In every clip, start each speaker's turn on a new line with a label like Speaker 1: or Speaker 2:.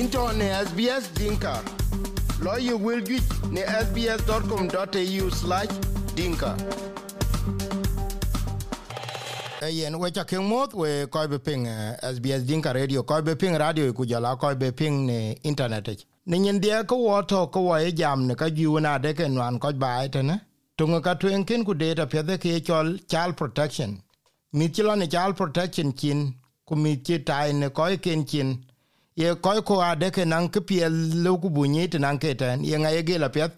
Speaker 1: into ne SBS Dinka. Lawyer will get ne sbs.com.au slash dinka. Eh, yen, we cha king moth we koy be ping eh, SBS Dinka radio koy be ping radio ku jala koy be ping ne internet ich. ne nyin dia ko woto ko wa e jam ne ka ju na de ken wan ko ba e ite ne tunga ka twen ken ku data pe de ke chol child protection mi chilo ne child protection kin ku mi chi tai ne ko ken kin ye ko ko ade ke nan ke pie lu ku bu ni te nan ke ten. Ye nga ye ge la pet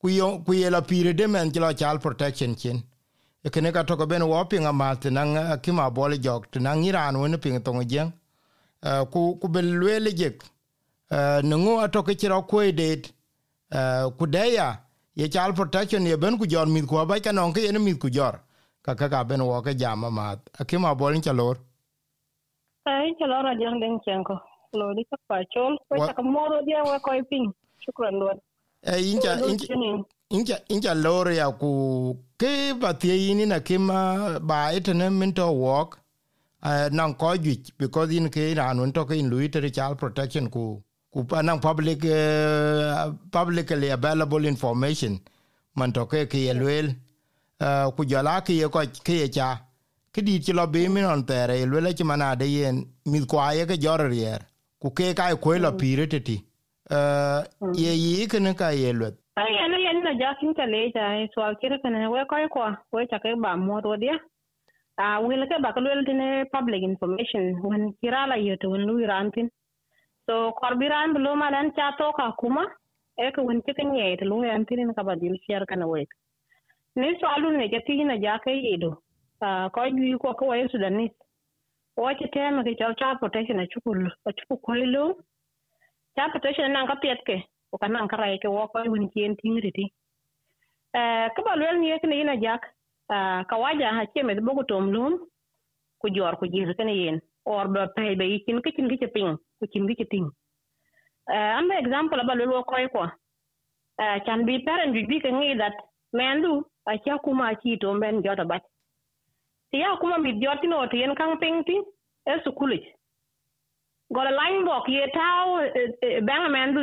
Speaker 1: ku yo ku ye la pire de men ti la chal protection chin e kene ka to ko ben wo pinga ma te nan ki ma bol jok te nan iran won ping to ngen ku ku be le jek. Uh, nungu ko chiro ku de ya ye chal protection ye ben ku jor mi ku ba ka non ke ye mi ku jor. Ka ka ka ben wo ke jama ma akima bolin chalor
Speaker 2: ai chalor a jang den chenko lo di ka pa chol. Ko ta ka moro dia wa ko ping shukran lo
Speaker 1: e inja inja inja lor ya ku ke ba tie yini na kima ba etene minto walk? Uh, nan ko juic because in ke ran un to ke in lui te child protection ku ku anang public uh, publicly available information. Man to ke ke yelwel uh, ku jala ke ye ko ke ye cha ke di ti lo be mi on tere yelwel ti mana de yen mi kwa ye ke jor yer ku ke ka ko lo pire te ti uh, ye yi ke ne ka yelwet
Speaker 2: ai ana yan na ja kin ta le ja ai so kire kana we ko ko we ta ke ba mo ro dia. A wil ke ba ko le ne public information. When kirala yeto when lu rantin so korbiran bulo malan cha to ka kuma e ko won cikin ye to lu yan tin ka badil share kana we. Ni so alu ne ke tina ja ke yido a ko ju ko ko we sudan wochitem kichol child protection achukul achukukhoilou child protection nan kapietke kukanan karaike wokoi win chien tiŋriti eh, kiba luel nie kine yin ajak eh, kawaja achiemeth bo kutom lum ku jor ku jir kine yen or be pei be yicin kicin kici piŋ kucin kici tiŋ eh, ambe example aba luel wokoi kwa chan bi parent juc bi keŋi that men lu achi akuma achi itom ben jot abac ti ya akuma mit jot tino tiyen kaŋ piŋ ting. E sukuli gola line bok ye taw bang mendu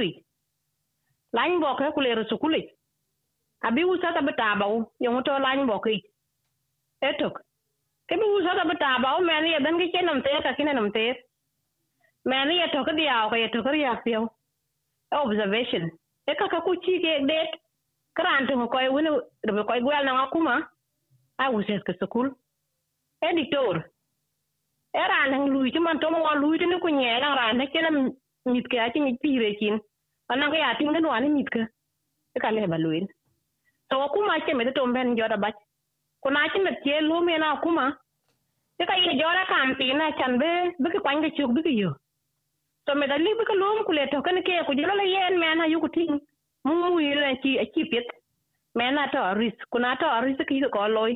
Speaker 2: line bok e kulere sukuli abi usa ta beta ba u yo to line bok e etok ke bi usa ta beta ba u men ye ben ke chenam te ka men ye to ka dia ko ye to ka ya pio. Observation. E ka ka ke det. Kran to ko e woni de ko gwal na kuma a uses ke sukul. Editor e raan haŋ lui ti man tomo wan lui tini ku nye lang raan ta chela mitke achi nyi pire chin anang ka ya ting tin wani mitke e ka leba luin so wa kuma che mete tom ben joda bach kuna chi met che lu me na kuma e ka ye joda kam ti na chan be be ki kwang ke chuk be ki yo so me da li be ka lum ku le to kan ke ku jola le yen me na yu ku ting mu mu yi na chi a chi pit me na to ris kuna to ris ki ko loy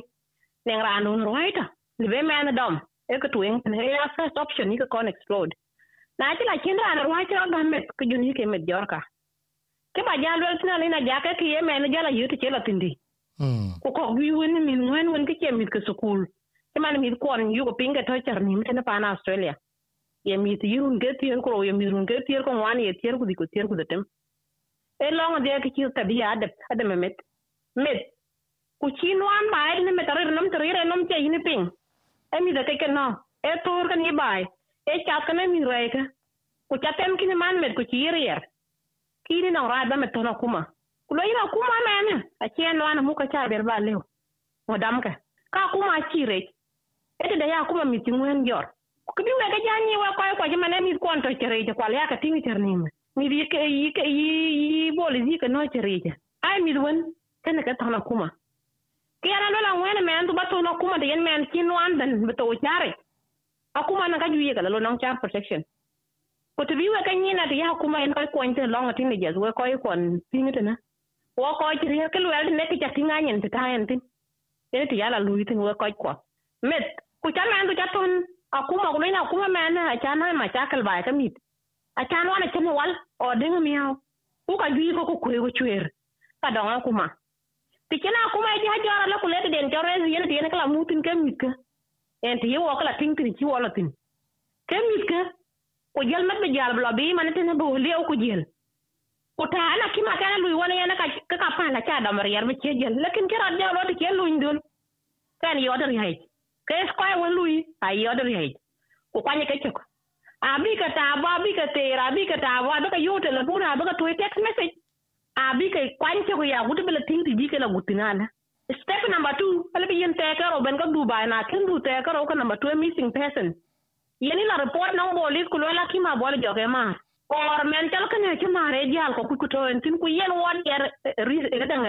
Speaker 2: neng raan un roi ta libe me na dom e ka tueng ne ya first option ni ka kon explode. Na ti la kin ran roita ga met ku jun ke met jorka ke ba ja lwel tina lina ja ke ye me na jala yu ti chela tindi ku ko wi wen min wen wen ke ke mit ke sukul ke man mit kon yu ko pinga to char ni mtene pa na australia. Ye mit yurun ke tier ko ye mirun ke tier ko wan ye tier ku di ko tier ku detem e long de ke ki ta bi ade ade me met met ku chi nuan ba ne me tarir nam tarir nam che ni ping emi da keke no e tur kan yi bai e chat kan emi rai ka ku chatem kini man met ku chirier kini na rai ba met tona kuma kulo ira kuma na ne a chien wana muka cha ber ba leo modam ka ka kuma chire ete da ya kuma mitingwen yor kubi wega janyi wa kwa kwa jimane mi konto chire kwa ya ka tingi chernima mi yi yi yi boli zika no chire ai mi won kana ka tona kuma ke yana lola wene men to bato no kuma de yen men kin wan dan, beto chare. Akuma na kaju ye kala lo non child protection. Ko to biwe ka nyina de ya kuma en ko ko inte long tin je we ko ko tin te na. Wo ko jiri ke lu el ne ke chati tinga nyen te ta en tin. Ene ti yala lu tin wo ko ko met, ku chan men to chaton akuma ko na kuma men a chan na ma chakal ba ka mit. A chan wana na chen wal o de mi hawo ku ka ju ko ko ko chwer. Ka donga kuma tikina kuma ji hajjara la kule den jorre yene de kala mutin kemika, en ti wo kala ting tin ci wala tin kemitka ko jel mabbe jal blo bi man tin bo lew ko jel ko ta ala kima kana luy wala yana ka ka pa la cha damar yar be ci jel lakin kira de lo ti kel luy ndol kan yodar hay kay skoy won luy ay yodar hay ko kwanye ke ko abi ka ta ba abi ka te ra abi ka ta ba ka yotel bu na ba ka text message. Abi ka kwanye ko ya gutu bela ting ti bi ka la gutinala step number 2 ala bi yen te ka ro ben ka dubai na kin du te ka ro ka number 2 missing person. Yeni la report na bo lit ku la ki ma bo le joge ma or men tel ka ne ki ma re dial ko ku to en tin ku yen won yer ri ga dang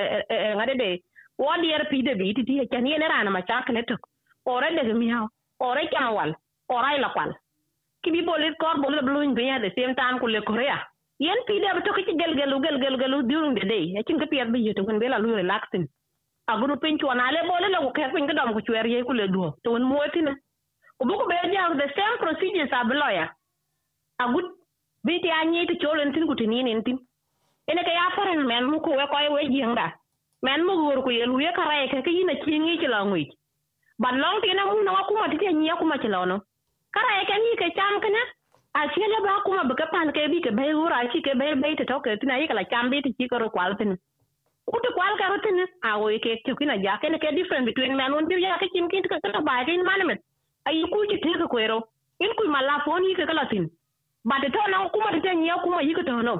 Speaker 2: ngade de won yer pi de bi ti ti ken yen ra na ma cha ne to ore de mi ha ore kan wal ore la kwal ki bi bo lit kor bo le bluin bi ya de same time ku le korea yen pi de to ki gel gelu gel gel gelu during the day. E kin ka pi bi yoto kun bela lu relaxing agunu piny chwan le bole le ko ke pin kedom ko chwer ye ku le duo to un muotine ko bu ko be ja the same procedures ab lawyer agut bi ti anyi ti cholen tin ku tinin in tin ene ke ya faran men mu ko we ko we jinga men mu gor ko yelu ye kare ke ke yina chingi ti langwi ban long ti na mu na ko ma ti nyi ko ma ti lono kare ke ni ke cham kana a chele ba kuma baka pan ke bi ke bai ura chi ke bai bai ta to ke tina yi kala chambi ti chi koro kwal tin kutu kwal karo tin a wo e ke ti kina ja ke ke different between man un ya ke chim kin ka ka ba e ke man men. Ai ku ji te ko kwero in ku mala fon yi ke kala tin. Ba de to na kuma de ya kuma yi ke to no.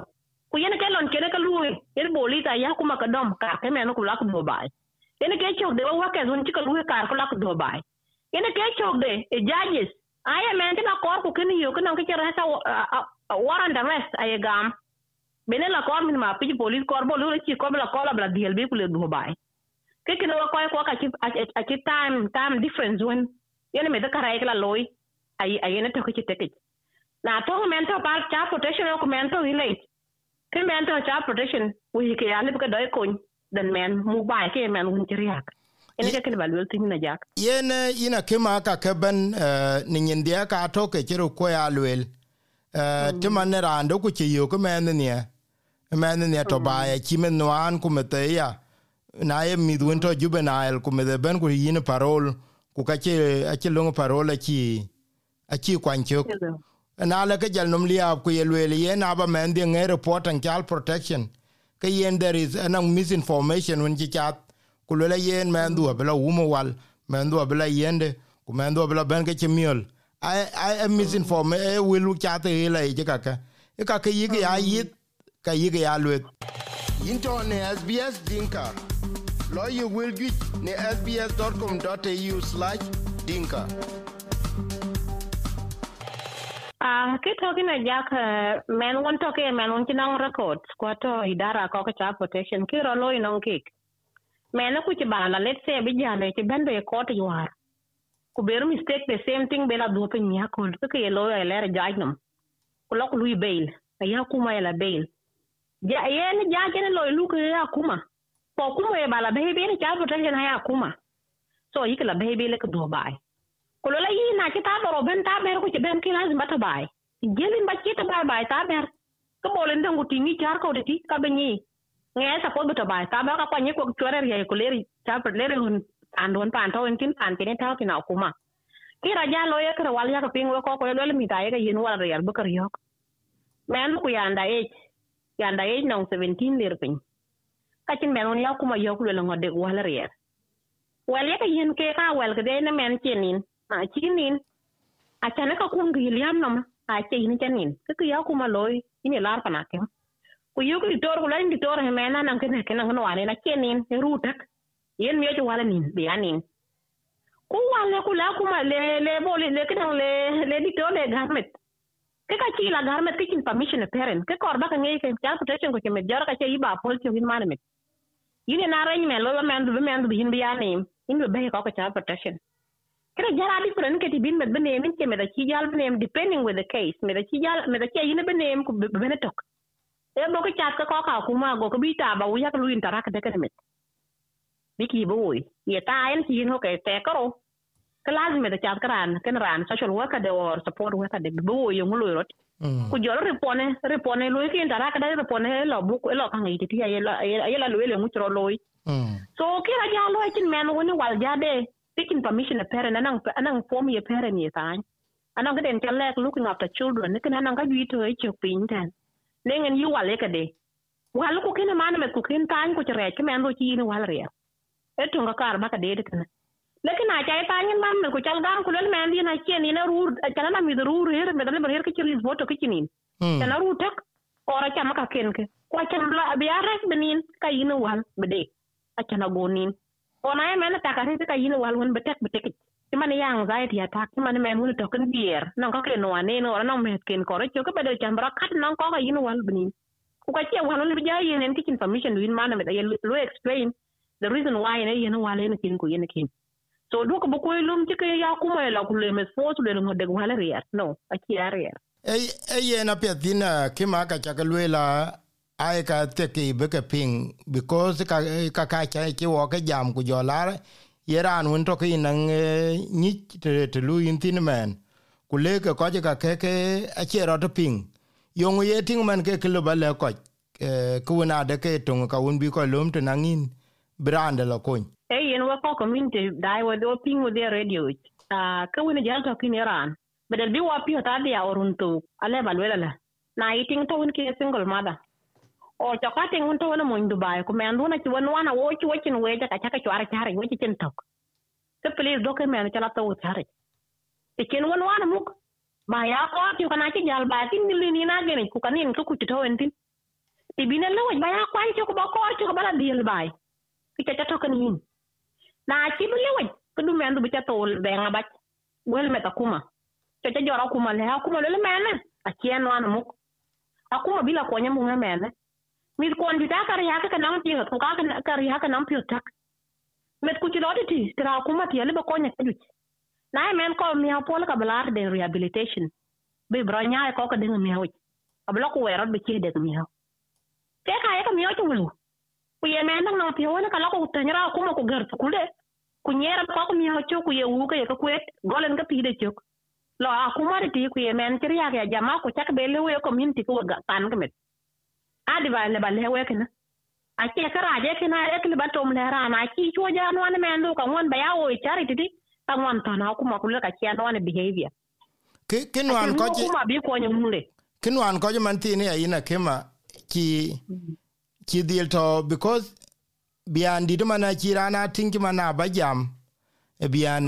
Speaker 2: Ku yen ke lon ke ne ka lu e, yen boli ta ya kuma ka dom, ka ke men ku la ku do bai yen ke chok de wa ke zon ti ka lu ka ku la ku do bai yen ke chok de e judges aya men ti na kor ku kini yo kana ke ra sa warrant arrest ay gam bene la kor min ma piji police kor bo lu chi ko la kola bla diel bi kule do bai ke kino ko ko ka chi a chi time time difference when yene me da kara ikla loy ai ai ne to ki teke na to men to pa cha protection ko men to ile ke men to cha protection wi ke ya le ka doi kon den men mu bai ke men un chi riak ene ke kel balwel tin na jak
Speaker 1: yene ina kema ka ke ben ni ndia ka to ke ro ko ya lwel. Te man ne rando ku ti yo ko men ne men ne to ba ya ki men wan ku me te ya. Na ye mi dun to juvenile ku me de ben ku yin parol ku ka ke a ke long parol a ki a ki kwan ke na le ke jal num liab ku ye lwel ye na ba men de ne report and child protection. Ke yen there is an misinformation when chi chat ku lwela yen mɛn dhua bi la wal mɛn dhua bi yende ku mɛn dhua bi la ke ci e ya ka ya ne sbs dinka. Lɔ ye will juic ne sbs com au dinka.
Speaker 2: Ah, uh, ke toki na jak uh, men won toke men won records. Kwato idara ko ka protection. Kiro loy non kik. Men ku ci bala, let's say, bi jale ci bende ko to war ku beru mistake, the same thing bela do pe nya ko ko ke lo ya lere jajnum ku lo ku lui bail ya kuma ya la bail. Ja yen ja kene lo lu ku ya kuma. Ko kuma ya bala be be ni child protection ya kuma. So yikla be be le ko do bai kulo la yi na kita boro ben ta ber ko ci ben ki lazim bata bay gelin ba ci ta bay bay ta ber ko bolen dangu tingi char ko de ti, ka be ni nge sa ko bata bay ta ba ka kwanye ko chore ye ko leri ta per leri hun andon pan to en tin pan kene ta ki na kuma ki ra ja lo ye kra wal ya ko ping ko ko le mi ta ye yin wal real bu kar yok men ku yanda e yanda e no 17 ler pin ka cin men on ya kuma yok le ngode wal real wal ye ka yin ke ka wal ke de ne men chenin a chinin a chane ka kun gi liam nam a che ini chanin ke ke ya kuma loy ini lar pana ke ku yu ki tor ku lain tor he mena nan ke ne ke nan no ane na chenin e rutak. Yen mi jo wala nin bi anin. Ku wala ku la kuma le le boli le ke le le di tor le garmet ke ka chi la garmet ke kin permission parent ke kor ba ka ngai ke child protection ko ke me ka che iba pol che win mane me yini na rein me lo men du men du yin bi anin in be ko ka child protection. Kira jara different ke tibin med benem ke med chi jal benem depending with the case. Med chi jal med chi yin benem ku bene tok e bo ke chat ka ko ka kuma go ko bita ba u yak lu interact de ke met biki bo wi ye ta en chi no ke te ko ka lazim med chat kran ken ran social worker de or support worker de bo yo ngulu rot ku jolo repone repone lu ke interact de repone lo bu lo kan yi ti ye la ye la lu le mu tro loy so kira jalo chin men woni wal jade taking permission a parent anang anang form ye parent ye tan anong den chalek looking after children ne kana nang ka ju to e chok pin tan ne ngen yu wale ka de wal ku kene man me ku kin tan ku chere ke men ro chi ne wal re e to nga kar ba ka de de kana lekin a chai tan man me ku chal gam ku le men di na chen ni na ru chala na mi ru re me dale ber ke chi voto ke chinin kana ru tek ora chama ka ken ke. Kwa chan bla bi ares benin ka yin wal bede. A chana gonin. Ona e men ta ka ka yin wal won betek betek ti man i anxiety attack ti man men wun tokin dier nan ko ken wanen ora nan met ken kore cho ke bedo chambra kat nan ko yin wal bni ku ka wal ni ja yen en kitchen permission win man met yen lo explain the reason why ne yen wal en kin ku yen kin. So do ko ko lum ti ke ya ku ma la ku le mes fo le ngo de wal rier. No a ki rier.
Speaker 1: Ei ei yen a pet dina ki ma ka cha ke la ai ka te ki be ke ping because ka ka ka cha ki wo ke jam ku jo lar ye ran wen toke ina eh, nyic te lu yin thin men. Ku leke kɔc ka keke acie rɔt piŋ yöŋ ye tiŋ men ke ke lup ale kɔc ke wen adeke toŋi ka wen bi kɔc lom te naŋin birande lɔ kony.
Speaker 2: Ei yen weko community dai wo wo piŋ wodhi radio. Ke wen jal tokin iran bedel bi wo piŋ tadhi aorun thou ale balwelala na itiŋ to wen ke single mother. O to ka ting to na mo dubai ko men duna ci won wana wo ci wacin we ka chaka ka chwara chari wo ci cin tok ke please doke men chala to chari ti ken won wana muk. Ma ya ko ti kana ci jal, ba tin ni ni na gene ku kanin ku ku to entin ti bine le wa ba ya kwan ci ko ba ko ci ko bala dil bai ki ta to kan yin na ci bu le wa ko du men du bi to be nga ba wel meta kuma to ca jora kuma le ha kuma le mene a kien wana muk. Akuma bila konya mu mene mit kwandida kariha ka nang tinga ko ka kariha ka tak. met ku chilodi ti tira kuma ti yale bakonya kadu na men ko mi hapol ka balar rehabilitation be branya ko ka dinga mi hoy abla ku werot be chi de mi ho ka ye ka mi hoy wulu ku ye men nang ti hoy ka lako kuma ku gertu Kunya ku nyera ko ko mi hoy ku ye wu ka ye ka kwet golen ka pide chok lo akuma de ti ku ye men kiriya ya jama ku chak be le we community ku ga kan met adi ba le ba le we kana a ke kara je kina e kli ba tom le rana ki cho ja no ne men do ka won ba ya o charity ti ka won ta na kuma ku le ka ki no ne behavior.
Speaker 1: Ke ke no an ko ji
Speaker 2: kuma bi ko nyu mule.
Speaker 1: ke no an ko ji man ti ne ina kema ki ki dil to because bian di mana ci rana tinki mana ba jam e bian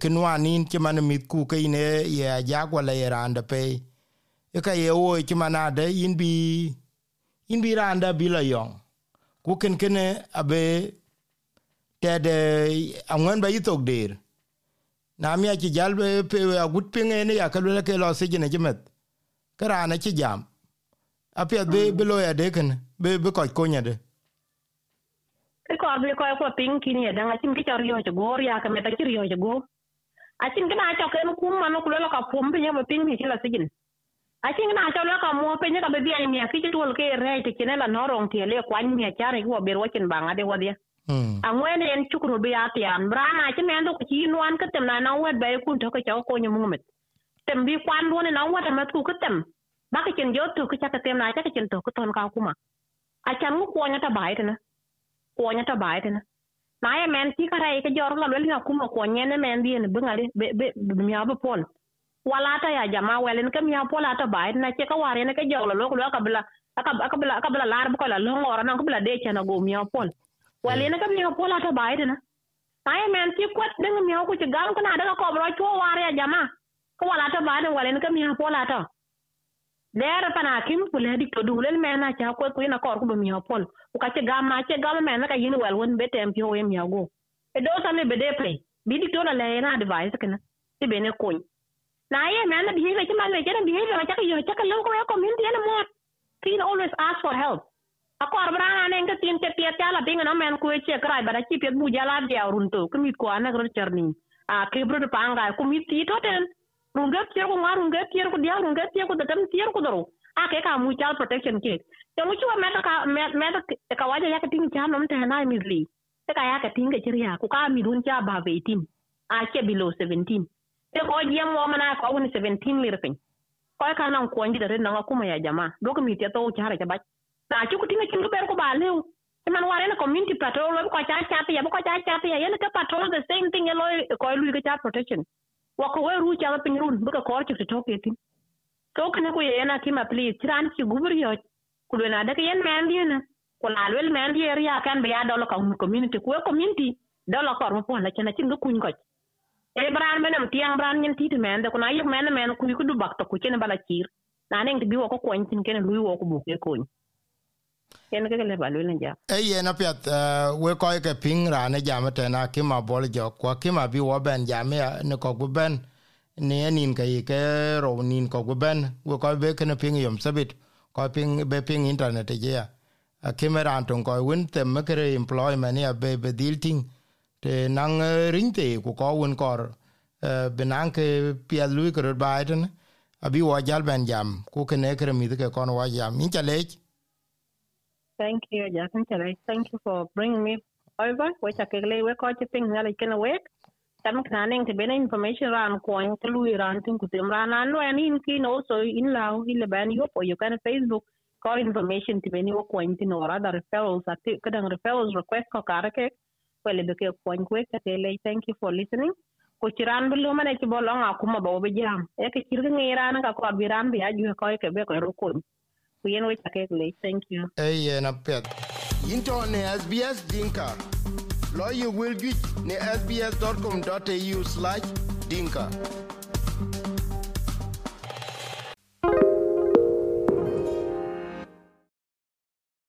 Speaker 1: ke no anin ki mana mit ku ke ne ya ja ko le randa pe. E ka ye o ki mana de in bi in bi randa bi la yong. Ku ken kene abe ted angwen ba yitok der na mi aci jal be pe agut pinge ne ya kalu ke lo se jine jemet kara na ci jam. Apia be be lo ya de ken be be ko ko nyade
Speaker 2: ke ko be ko ko ping kini ya danga cin ki tor yo go ya ka meta kiri yo go. Acin kina cho ken kum mano kulo ka pum pe ya ping ni la sigin acin na cho la ka mo pe nya ka be bi ai mi ki tol ke re te kene la norong tie le kwan mi chare ko be ro ken banga de wadia angwene en chukru bi atian brana ci men do ci nuan ka tem na na wet bay kun to ka chaw ko nyu mumet tem bi kwan do ne na wet ma ku ka tem ba ka chen jo to ka ka tem na ka chen to ka ton ka kuma a chan mu ko nya ta bai tena ko nya ta bai tena na ya men ti ka rai ka jor la le na kuma ko nya ne men bi ne bi ngale be be mi aba pol walata ya jama welin kam ya polata baid na ce ka ware na ka jawla lok lo kabla akabla akabla lar ko la lo ngora na kabla de go mi pol walin kam ya polata baid na. Ay men ti ko de mi ko ti gal ko na da ko bro ci ware ya jama. Ko walata baid walin kam ya polata leer pana kim ku le dik to dulel mena cha ko ko na ko ku mi pol ko ka ce gama ce gama mena ka yin wel won betem pi o mi go. E do sa ne bede pe. Bi di to la le na advice kana ti bene Now, man, the behavior, man, we get a behavior, I check you, check a local community and more. Teen always ask for help. Aku arbra ane enggak tin ke tiap tiap lah bingung amen kue cek rai pada cip ya buja lah dia runtu kemit ku anak ron cerni ah kebro de pangga kumit itu dan, rungga tiar ku ngar rungga tiar ku dia rungga tiar ku tetem tiar ku doru ah ke kamu cal protection ke yang lucu apa mereka mereka kawaja ya keting jam nom tehna misli mereka ya keting ke ceria aku kami dunia bahve tim, ah ke below seventeen? Te ko jiem wo mana ko woni 17 lirpin ko e ka nan ko ngi da ren na kuma ya jama do ko mi te to cha ra ba na ci ku tinga ci ber ko ba lew. Ci man ware na community patrol ko cha cha ya ko cha cha ya. Yana ka patrol the same thing ya loy e ko lu ga cha protection. Wa ko we ru cha pin run bu ka ko ci to ke tin. To kana ko yana ki ma please tran ci gubur yo. Ku le na da ke yen man di na. Ko la wel man di ya kan be ya do ka community. Ko community do la ko mo pon la ci na ci ngku ko e bran menem tiang bran nyen titi men kuna yek men men ku ku dubak to ku chen bala kir na neng bi wo ko kon tin ken lu wo ko bu ke kon ken ke le balu ne ja
Speaker 1: e ye na pet we ko ke ping ra ne ja mate na ki ma bol jo. Ko ki ma bi ben ja me ne ko bu ben. Ne nin ke ke ro nin ko bu ben. We ko be ken ping yom sabit. Ko ping be ping internet je a kimera antong ko win te me employment ya be be ting te nang eh, rinte ku kor eh, benang ke pia lui abi wa jal ben jam ku ke mi kon wa jam. Chale
Speaker 2: thank you jason chale thank you for bringing me over. We are ke we ko ti ping na le tam knaning te bena information ran ko en ke ran tin ku ran. An lo in ki no so in lao hi ban yo po yo kan facebook ko information te beni wo ko en tin referrals ati kadang referrals request ko karake well, the ke coin quick at Thank you for listening. Ko chiran mana ci bolong akuma ba be jam. E ke kirga ngira na ka ko biran bi aju ko ke be ko ro ko. kuyen we chake le thank you
Speaker 1: e ye eh, na pet into ne sbs dinka lo you will get ne sbs.com.au/dinka